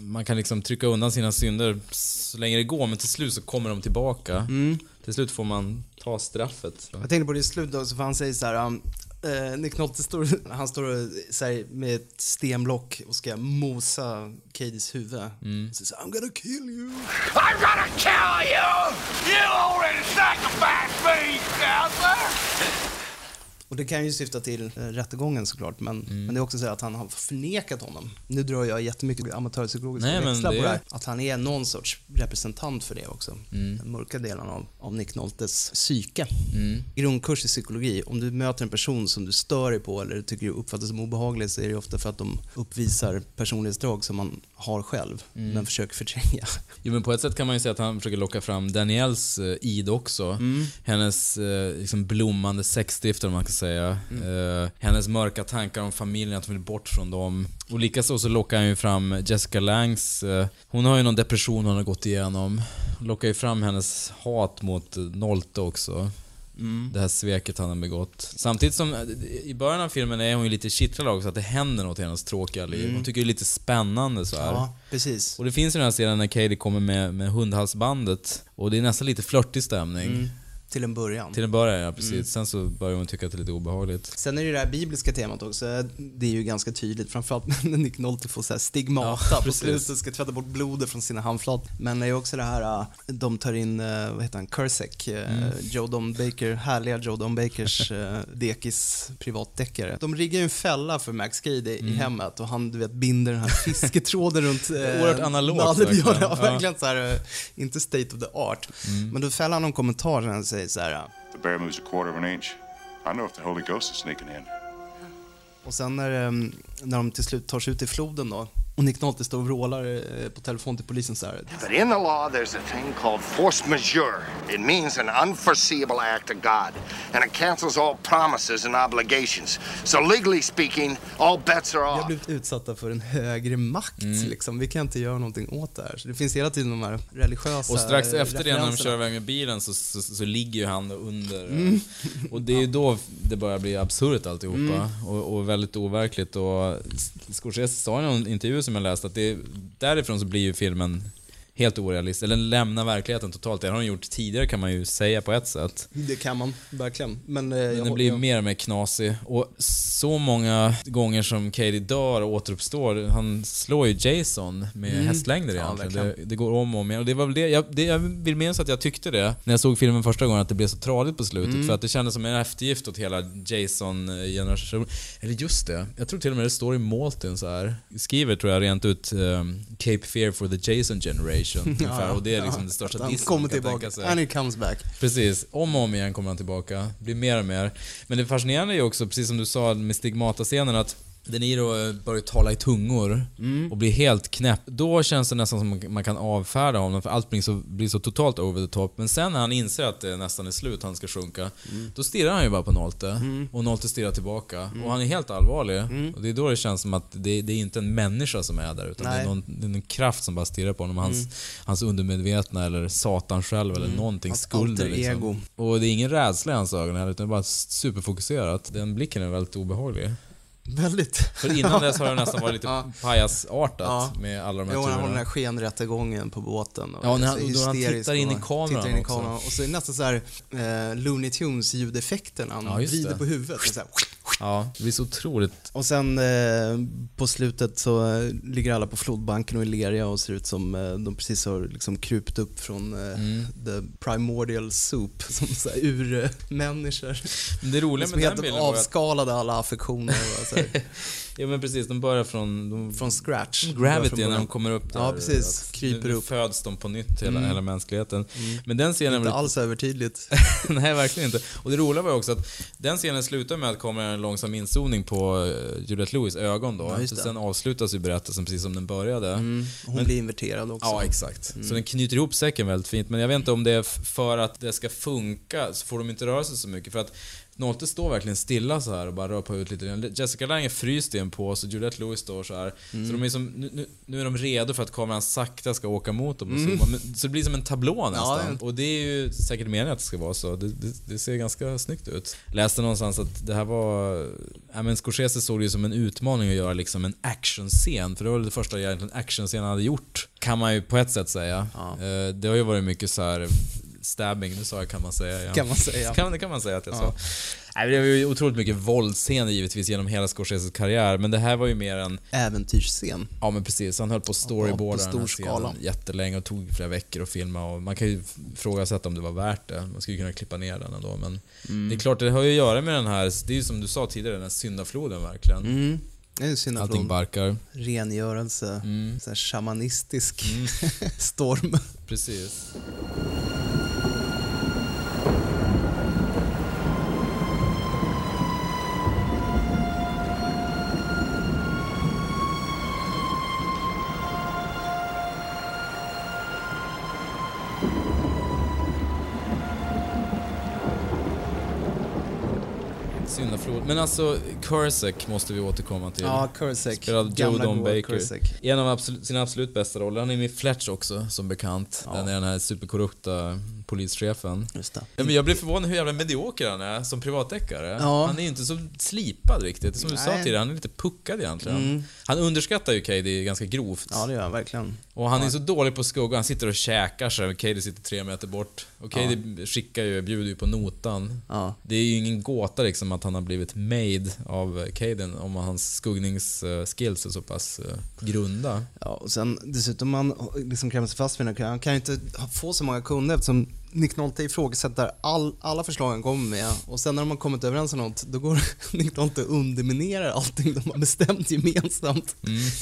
man kan liksom trycka undan sina synder så länge det går, men till slut så kommer de tillbaka. Mm. Till slut får man ta straffet. Jag tänkte på det i slutet också, för han säger så här. Eh, Nick Nolte står, han står och, så här, med ett stenblock och ska mosa Cadies huvud. Mm. Så säger han, I'm gonna kill you. I'm gonna kill you! You already sacrificed me, Counselor! Och det kan ju syfta till eh, rättegången såklart, men, Mm. men det är också så att han har förnekat honom. Nu drar jag jättemycket amatörpsykologiska Nej, växlar det på det är- här. Att han är någon sorts representant för det också. Mm. Den mörka delen av, av Nick Noltes psyke. Mm. Grundkurs i psykologi, om du möter en person som du stör dig på eller tycker uppfattas som obehaglig så är det ofta för att de uppvisar personlighetsdrag som man har själv, Mm. men försöker förtränga. Jo men på ett sätt kan man ju säga att han försöker locka fram Danielles eh, id också. Mm. Hennes eh, liksom blommande sexdrift vad man kan säga. Eh, hennes mörka tankar om familjen, att hon vill bort från dem. Och likaså så lockar han ju fram Jessica Langs, eh, hon har ju någon depression hon har gått igenom. Lockar ju fram hennes hat mot Nolte också. Mm. Det här sveket han har begått. Samtidigt som i början av filmen är hon ju lite kittlad också att det händer något i hennes tråkiga liv. Hon tycker det är lite spännande så här. Ja, precis. Och det finns ju den här scenen när Katie kommer med, med hundhalsbandet och det är nästan lite flörtig stämning. Mm. Till en början. Till en början, ja precis. Sen så börjar hon tycka att det är lite obehagligt. Sen är det ju det här bibliska temat också. Det är ju ganska tydligt, framförallt när Nick Nolte får så här stigmata Ja, på slutet, ska tvätta bort blodet från sina handflat. Men det är ju också det här, äh, de tar in, äh, vad heter han, Kursek, äh, Mm. Joe Don Baker, härliga Joe Don Bakers dekis privatdeckare. De riggar ju en fälla för Max Cady i hemmet och han, du vet, binder den här fisketråden runt... Oerhört analogt, ja, verkligen. ja, verkligen så här, inte state of the art. Men då fäller han någon kommentar han säger så här, äh, The bear moves a quarter of an inch. I know if the Holy Ghost is sneaking in. Och sen när, ehm, när de till slut tar sig ut i floden då och Nick Nolte står och vrålar eh, på telefon till polisen så här. But in the law, there's a thing called force majeure. It means an unforeseeable act of God, and it cancels all promises and obligations. So, legally speaking, all bets are Vi har off. blivit utsatta för en högre makt Mm. liksom. Vi kan inte göra någonting åt det här. Så det finns hela tiden de här religiösa Och strax efter det när de kör iväg med bilen så, så, så ligger ju han under. Mm. Och det är ju då det börjar bli absurt alltihopa. Och, och väldigt overkligt. Och Scorsese sa i någon intervju som jag läste att det, därifrån så blir ju filmen helt orealistisk. Eller lämnar verkligheten totalt. Det har den gjort tidigare kan man ju säga på ett sätt. Det kan man, verkligen. Men, eh, Men den blir jag- mer och mer knasig. Och så många gånger som Katie dör och återuppstår, han slår ju Jason med Mm. hästlängder Ja, egentligen. det, det går om och om igen. Och det var väl det, jag, det, jag vill minnas att jag tyckte det när jag såg filmen första gången, att det blev så tradigt på slutet. Mm. För att det kändes som en eftergift åt hela Jason-generationen. Eller just det, jag tror till och med det står i Maltin så här. Skriver tror jag rent ut um, Cape Fear for the Jason generation. ungefär. Och det är liksom det största han dissen kommer man kan tillbaka. tänka sig. And he comes back. Precis, om och om igen kommer han tillbaka. Blir mer och mer. Men det fascinerande är ju också, precis som du sa med stigmata-scenen, att De Niro börjar tala i tungor och blir helt knäpp. Då känns det nästan som man kan avfärda honom för allt blir så, blir så totalt over the top. Men sen när han inser att det nästan är slut, han ska sjunka, då stirrar han ju bara på Nolte. Och Nolte stirrar tillbaka. Och han är helt allvarlig. Och det är då det känns som att det, det är inte en människa som är där, utan det är, någon, det är en kraft som bara stirrar på honom. Hans, hans undermedvetna eller Satan själv eller någonting. Hans Skulden liksom. ego. Och det är ingen rädsla i hans ögon heller, utan det är bara superfokuserat. Den blicken är väldigt obehaglig. Väldigt. För innan dess har det nästan varit lite Ja. pajasartat Ja. med alla de här Jo, han har den turerna. här skenrättegången på båten. Och Ja, när är han- då han tittar in i kameran tittar in i också. kameran. Och så är det nästan så här eh, Looney Tunes ljudeffekten. Han Ja, vrider det. på huvudet. Och så här, Ja, det blir så otroligt... Och sen eh, på slutet så eh, ligger alla på flodbanken och är leriga och ser ut som eh, de precis har liksom krupit upp från eh, Mm. the primordial soup, som urmänniskor. Det roliga med den bilden var att... avskalade alla affektioner. Och så här, Ja men precis, de börjar från... De, från scratch. Gravity Från när de kommer upp där. Ja, precis. Att Kryper nu, upp. Nu föds de på nytt, hela, hela mänskligheten. Men den scenen... Inte var- alls övertydligt. Nej, verkligen inte. Och det roliga var ju också att den scenen slutar med att det kommer en långsam inzoomning på eh, Juliette Lewis ögon då. Ja, just så det. sen avslutas ju berättelsen precis som den började. Mm. Hon blir inverterad också. Ja, exakt. Så den knyter ihop säcken väldigt fint. Men jag vet inte om det är för att det ska funka så får de inte röra sig så mycket. För att Nolte står verkligen stilla så här och bara rör på ut lite. Jessica Lange är fryst i en påse och Juliette Lewis står så här. Så de är som, nu, nu, är de redo för att kameran sakta ska åka mot dem och zooma. Men, så det blir som en tablå nästan. Ja, Och det är ju säkert meningen att det ska vara så. Det, det, det ser ganska snyggt ut. Läste någonstans att det här var... Ja, men Scorsese såg det ju som en utmaning att göra liksom en actionscen. För det var väl det första egentligen actionscen han hade gjort. Kan man ju på ett sätt säga. Eh, Det har ju varit mycket så här stabbing, nu sa jag kan man säga igen. Kan man säga. Kan, det kan man säga att jag sa. Nej, det var ju otroligt mycket våldsscener givetvis genom hela Scorseses karriär, men det här var ju mer en... Äventyrsscen. Ja men precis, han höll på att storyboarda Ja, på den här stor scenen jättelänge och tog flera veckor att filma och man kan ju ifrågasätta om det var värt det. Man skulle kunna klippa ner den ändå men Mm. det är klart, det har ju att göra med den här, det är ju som du sa tidigare, den här syndafloden verkligen. Mm. Det Allting barkar. rengörelse, Mm. så här shamanistisk storm. Precis. Men alltså, Kursek måste vi återkomma till. Ja, Kursek. Spelad Joe Don Baker. Kursek. En av absolut, sina absolut bästa roller. Han är med i Fletch också, som bekant. Den är den här superkorrupta polischefen. Just det. Ja, men jag blir förvånad hur jävla medioker han är som privatdeckare. Ja. Han är ju inte så slipad riktigt. Som du sa Nej. Mm. tidigare, han är lite puckad egentligen. Han underskattar ju Cady ganska grovt. Ja, det gör han verkligen. Och han är så dålig på skugga, han sitter och käkar sig, Cady sitter tre meter bort. Och Cady skickar ju, bjuder ju på notan. Ja. Det är ju ingen gåta liksom att han har blivit made av Caden om hans skuggningsskills är så pass eh, grunda. Ja, och sen dessutom man liksom krämer sig fast vid den. Han kan ju inte få så många kunder eftersom Nick Nolte ifrågasätter all, alla förslag han kommer med och sen när de har kommit överens om något då går Nick Nolte och underminerar allting de har bestämt gemensamt.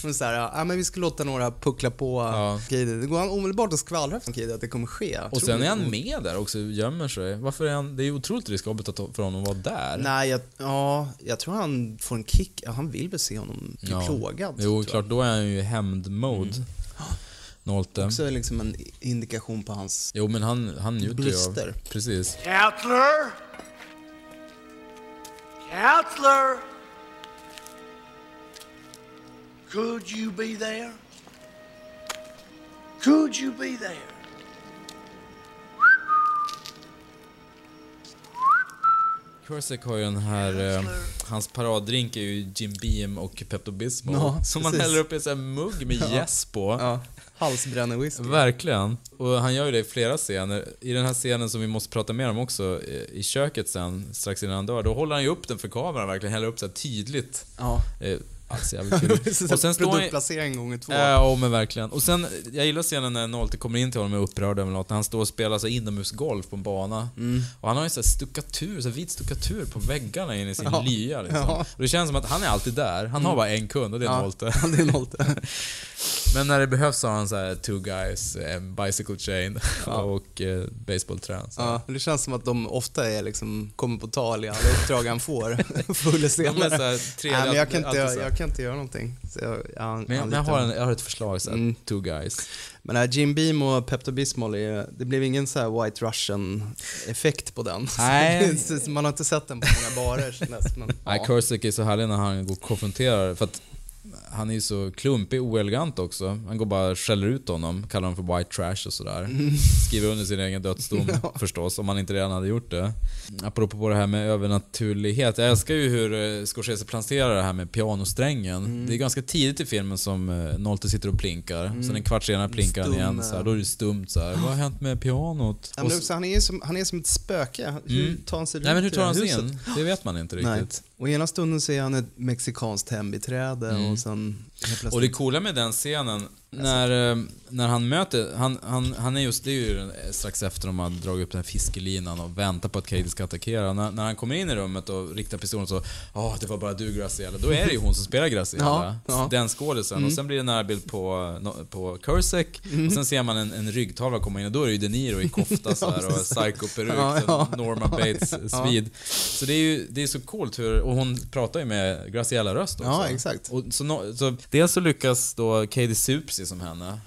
Men så här, ja, men vi ska låta några puckla på Mm. Ja. Cady. Det går han omedelbart och skvallrar för Cady att det kommer ske. Och sen är han med där också, gömmer sig. Varför är han... Det är otroligt riskabelt att, för honom att vara där. Nej, jag, ja, jag tror han får en kick. Han vill väl se honom bli Ja. plågad. Jo, klart, då är han ju i hämnd-mode. Nolte. Också liksom en indikation på hans... Jo, men han, han njuter ju av... Precis. Counselor? Counselor? Could you be there? Could you be there? Kursek har ju den här... Eh, hans paraddrink är ju Jim Beam och Pepto Bismol. Ja, som man häller upp i en sån här mugg med gäss på. Ja, halsbränner whisky. Verkligen. Och han gör ju det i flera scener. I den här scenen som vi måste prata mer om också, eh, i köket sen, strax innan han dör, då håller han ju upp den för kameran verkligen, häller upp så tydligt. Ja. Eh, alltså jävligt kul. och sen står han Produktplacering gånger två. Ja, men verkligen. Och sen, jag gillar scenen när Nolte kommer in till honom och är upprörd över något, när han står och spelar så inomhusgolf på en bana. Mm. Och han har ju så stuckatur, så vit stuckatur på väggarna inne i sin Ja. lya liksom. Ja. Och det känns som att han är alltid där. Han har bara en kund och det är Ja, Nolte. det är Nolte. Men när det behövs har han så här two guys, en bicycle chain och eh, baseballträn. så. Ja, det känns som att de ofta är liksom, kommer på tal i alla uppdrag han får. De är senare. så här Nej, men jag kan, inte, jag, så jag kan inte göra någonting. Så jag, jag, Men jag, men har en, jag har ett förslag, så här, Mm. two guys. Men här, Jim Beam och Pepto Bismol, är, det blev ingen så här White Russian-effekt på den. Nej. Så Man har inte sett den på många barer känns men, Nej, ja. Kursik är så härlig när han går och konfronterar, för att han är ju så klumpig och oelegant också. Han går bara och skäller ut honom, kallar honom för white trash och sådär. Mm. Skriver under sin egen dödsdom förstås, om han inte redan hade gjort det. apropå på det här med övernaturlighet. Jag älskar ju hur eh, Scorsese planterar det här med pianosträngen. Mm. Det är ganska tidigt i filmen som eh, Nolte sitter och plinkar. Sen en kvart senare plinkar han igen. Så här, då är det stumt så här. Vad har hänt med pianot? Ja, men också, han, är som, han är som ett spöke. Hur Mm. tar han sig Nej men hur runt tar han sig in? Det vet man inte Nej. Och ena stunden så är han ett mexikanskt hembiträde Mm. och sen. Och det coola med den scenen, när, eh, när han möter, han, han, han är just, det är ju den- strax efter de har dragit upp den här fiskelinan och väntar på att Katie ska attackera. När, när han kommer in i rummet och riktar pistolen så, ja det var bara du Graciela. Då är det ju hon som spelar Graciela. Ja, ja. Den skådisen. Och sen blir det närbild på, på Kursek och sen ser man en, en ryggtavla komma in och då är det ju De Niro i kofta så här, och psycho-peruk, Ja, ja. Norma Bates svid. Så det är ju det är så coolt hur, och hon pratar ju med Graciela-röst också. Ja, exakt. Och så, så dels så lyckas då Katie supa sig som henne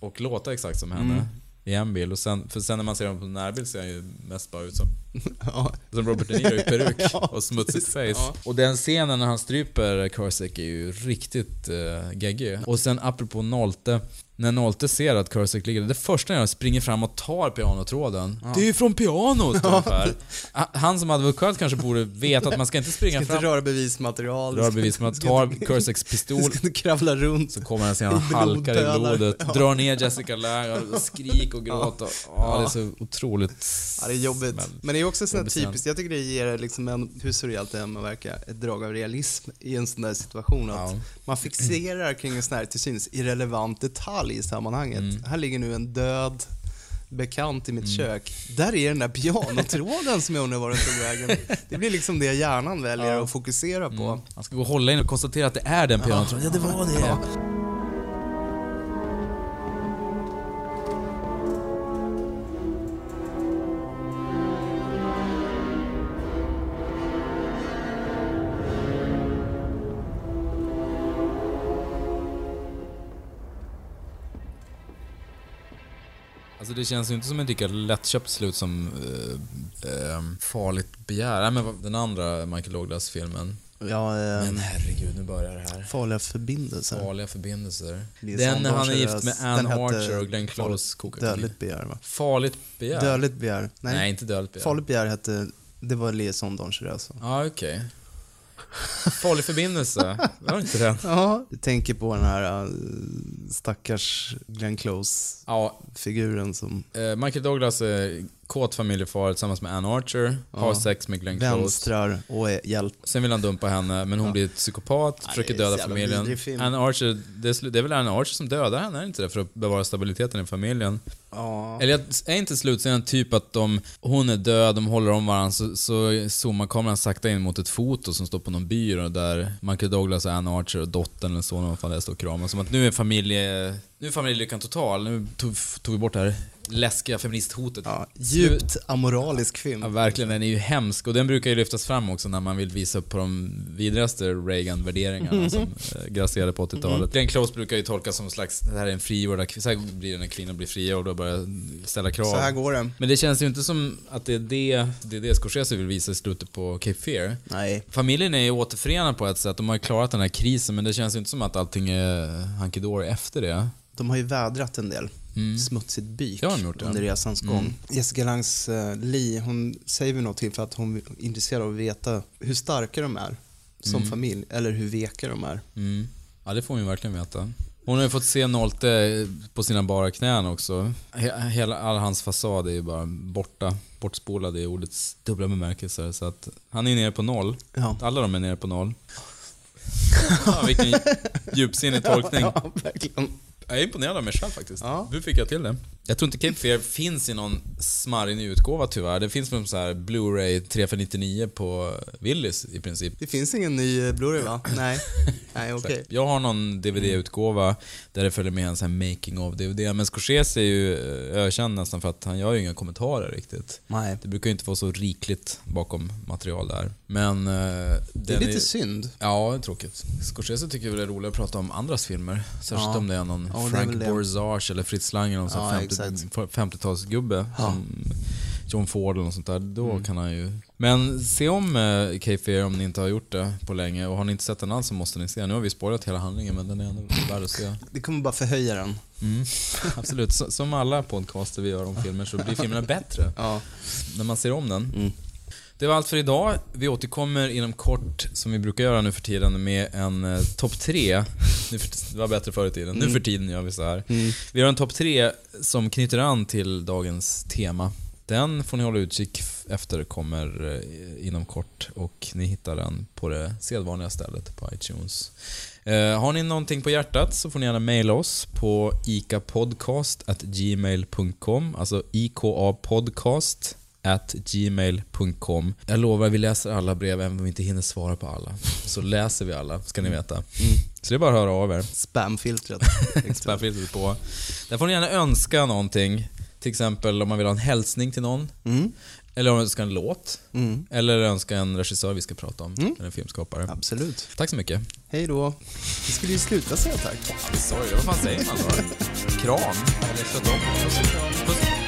och låta exakt som henne i en bild. Och sen, för sen när man ser honom på närbild ser han ju mest bara ut som, Ja. som Robert De Niro i peruk Ja, och smutsigt face. Ja. Och den scenen när han stryper Kursek är ju riktigt uh, geggig. Och sen apropå Nolte, när Nolte ser att Kursek ligger där, det första han gör är att springa fram och tar pianotråden. Det är ju från pianot ungefär. Han som advokat kanske borde veta att man ska inte springa Ska inte fram röra bevismaterial. Rör bevis med att tar Kurseks pistol Ska inte kravla runt. så kommer han se han I halkar i blodet, Ja. drar ner Jessica Lange och skrik och gråt. Och, ja, det är så otroligt... Ja, det är jobbigt. Men- Men det är också sånt sen. typiskt, jag tycker det ger liksom en, hur surrealt det än må verka, ett drag av realism i en sån där situation. Att Ja. Man fixerar kring en sån här till synes irrelevant detalj i sammanhanget. Mm. Här ligger nu en död bekant i mitt kök. Där är den där pianotråden som jag undrar var den tog vägen. Det blir liksom det hjärnan väljer att fokusera på. Han ska gå och hålla in och konstatera att det är den pianotråden. Ja, det var det. Alltså det känns ju inte som ett lika lättköpt slut som eh, eh, Farligt begär. Nej men den andra Michael Douglas-filmen. Ja, eh, Men herregud, nu börjar det här. farliga förbindelser. Farliga förbindelser. Den när han är gift med hette Archer och Glenn Close kokar. Dödligt begär va? Farligt begär? Dödligt begär. Nej, Nej, inte dödligt begär. Farligt begär hette, det var Liaison Dangerös. Ja, okej. Farlig förbindelse. Var det inte den? Ja, du tänker på den här uh, stackars Glenn Close-figuren Ja, som eh, Michael Douglas är kåt familjefar tillsammans med Anne Archer, har Ja. sex med Glenn Close. vänstrar och är hjälp. Sen vill han dumpa henne, men hon blir ett psykopat, Ja, försöker döda familjen. Anne Archer, det är, det är väl Anne Archer som dödar henne, är det inte det? För att bevara stabiliteten i familjen. Ja. Eller är inte slutscenen typ att de, hon är död, de håller om varandra, så, så zoomar kameran sakta in mot ett foto som står på någon byrå där Michael Douglas och Anne Archer och dottern eller sonen, vad fan det är, står och kramar. Som att nu är familje... Nu är familjelyckan total. Nu tog, tog vi bort det här läskiga feministhotet. Ja, djupt amoralisk film. Ja, verkligen. Den är ju hemsk och den brukar ju lyftas fram också när man vill visa upp på de vidrigaste Reagan-värderingarna som eh, grasserade på 80-talet. Glenn Close brukar ju tolkas som en slags, det här är en kvinna, så här blir det när kvinnor blir fria och då börjar ställa krav. Så här går det. Men det känns ju inte som att det är det, det, är det Scorsese vill visa i slutet på Cape Fear. Nej. Familjen är ju återförenad på ett sätt, de har ju klarat den här krisen men det känns ju inte som att allting är hunky efter det. De har ju vädrat en del Mm. smutsigt byk ja. under resans Mm. gång. Jessica Langs uh, Lee, hon säger väl något till för att hon är intresserad av att veta hur starka de är som Mm. familj, eller hur veka de är. Mm. Ja, det får hon ju verkligen veta. Hon har ju fått se Nolte på sina bara knän också. He- Hela, all hans fasad är ju bara borta, bortspolad i ordets dubbla bemärkelser. Så att han är nere på noll. Ja. Alla de är nere på noll. Ja, vilken djupsinnig tolkning. Ja, verkligen. Jag är imponerad av mig själv faktiskt. Ja. Hur fick jag till det? Jag tror inte Cape Fear finns i någon smarrig utgåva tyvärr. Det finns väl så här Blu-ray 3 för 99 på Willys i princip. Det finns ingen ny eh, Blu-ray va? Nej. Nej, okej. Exakt. Jag har någon DVD-utgåva där det följer med en sån här making of DVD. Men Scorsese är ju eh, ökänd nästan för att han gör ju inga kommentarer riktigt. Nej. Det brukar ju inte vara så rikligt bakom material där. Men... eh, Det är lite synd. Ja, det är tråkigt. Scorsese tycker väl det är roligare att prata om andras filmer. Särskilt Ja. om det är någon Ja, är Frank. Borzage eller Fritz Lang eller någon Ja, 50 exakt. 50-talsgubbe. Ja. Som John Ford eller något sånt där. Då Mm. kan han ju... Men se om uh, Cape Fear om ni inte har gjort det på länge. Och har ni inte sett den alls så måste ni se. Nu har vi spoilat hela handlingen men den är ändå värd att se. Det kommer bara förhöja den. Mm. Absolut. Som alla podcaster vi gör om filmer så blir filmerna bättre Ja. när man ser om den. Mm. Det var allt för idag. Vi återkommer inom kort, som vi brukar göra nu för tiden, med en eh, topp tre. Nu för, det var bättre förr i tiden. Nu för tiden gör vi så här. Vi har en topp tre som knyter an till dagens tema. Den får ni hålla utkik efter, kommer eh, inom kort och ni hittar den på det sedvanliga stället på iTunes. Eh, har ni någonting på hjärtat så får ni gärna mejla oss på ikapodcast@gmail.com, alltså ikapodcast at gmail.com. Jag lovar, vi läser alla brev även om vi inte hinner svara på alla. Så läser vi alla, ska ni veta. Så det är bara att höra av er. Spamfiltret. Spamfiltret på. Där får ni gärna önska någonting. Till exempel om man vill ha en hälsning till någon. Mm. Eller om man önskar en låt. Mm. Eller önska en regissör vi ska prata om. Eller en filmskapare. Absolut. Tack så mycket. Hej då. Vi skulle ju sluta säga tack. Sorry, vad fan säger man då? Kram? Eller kött om? Puss.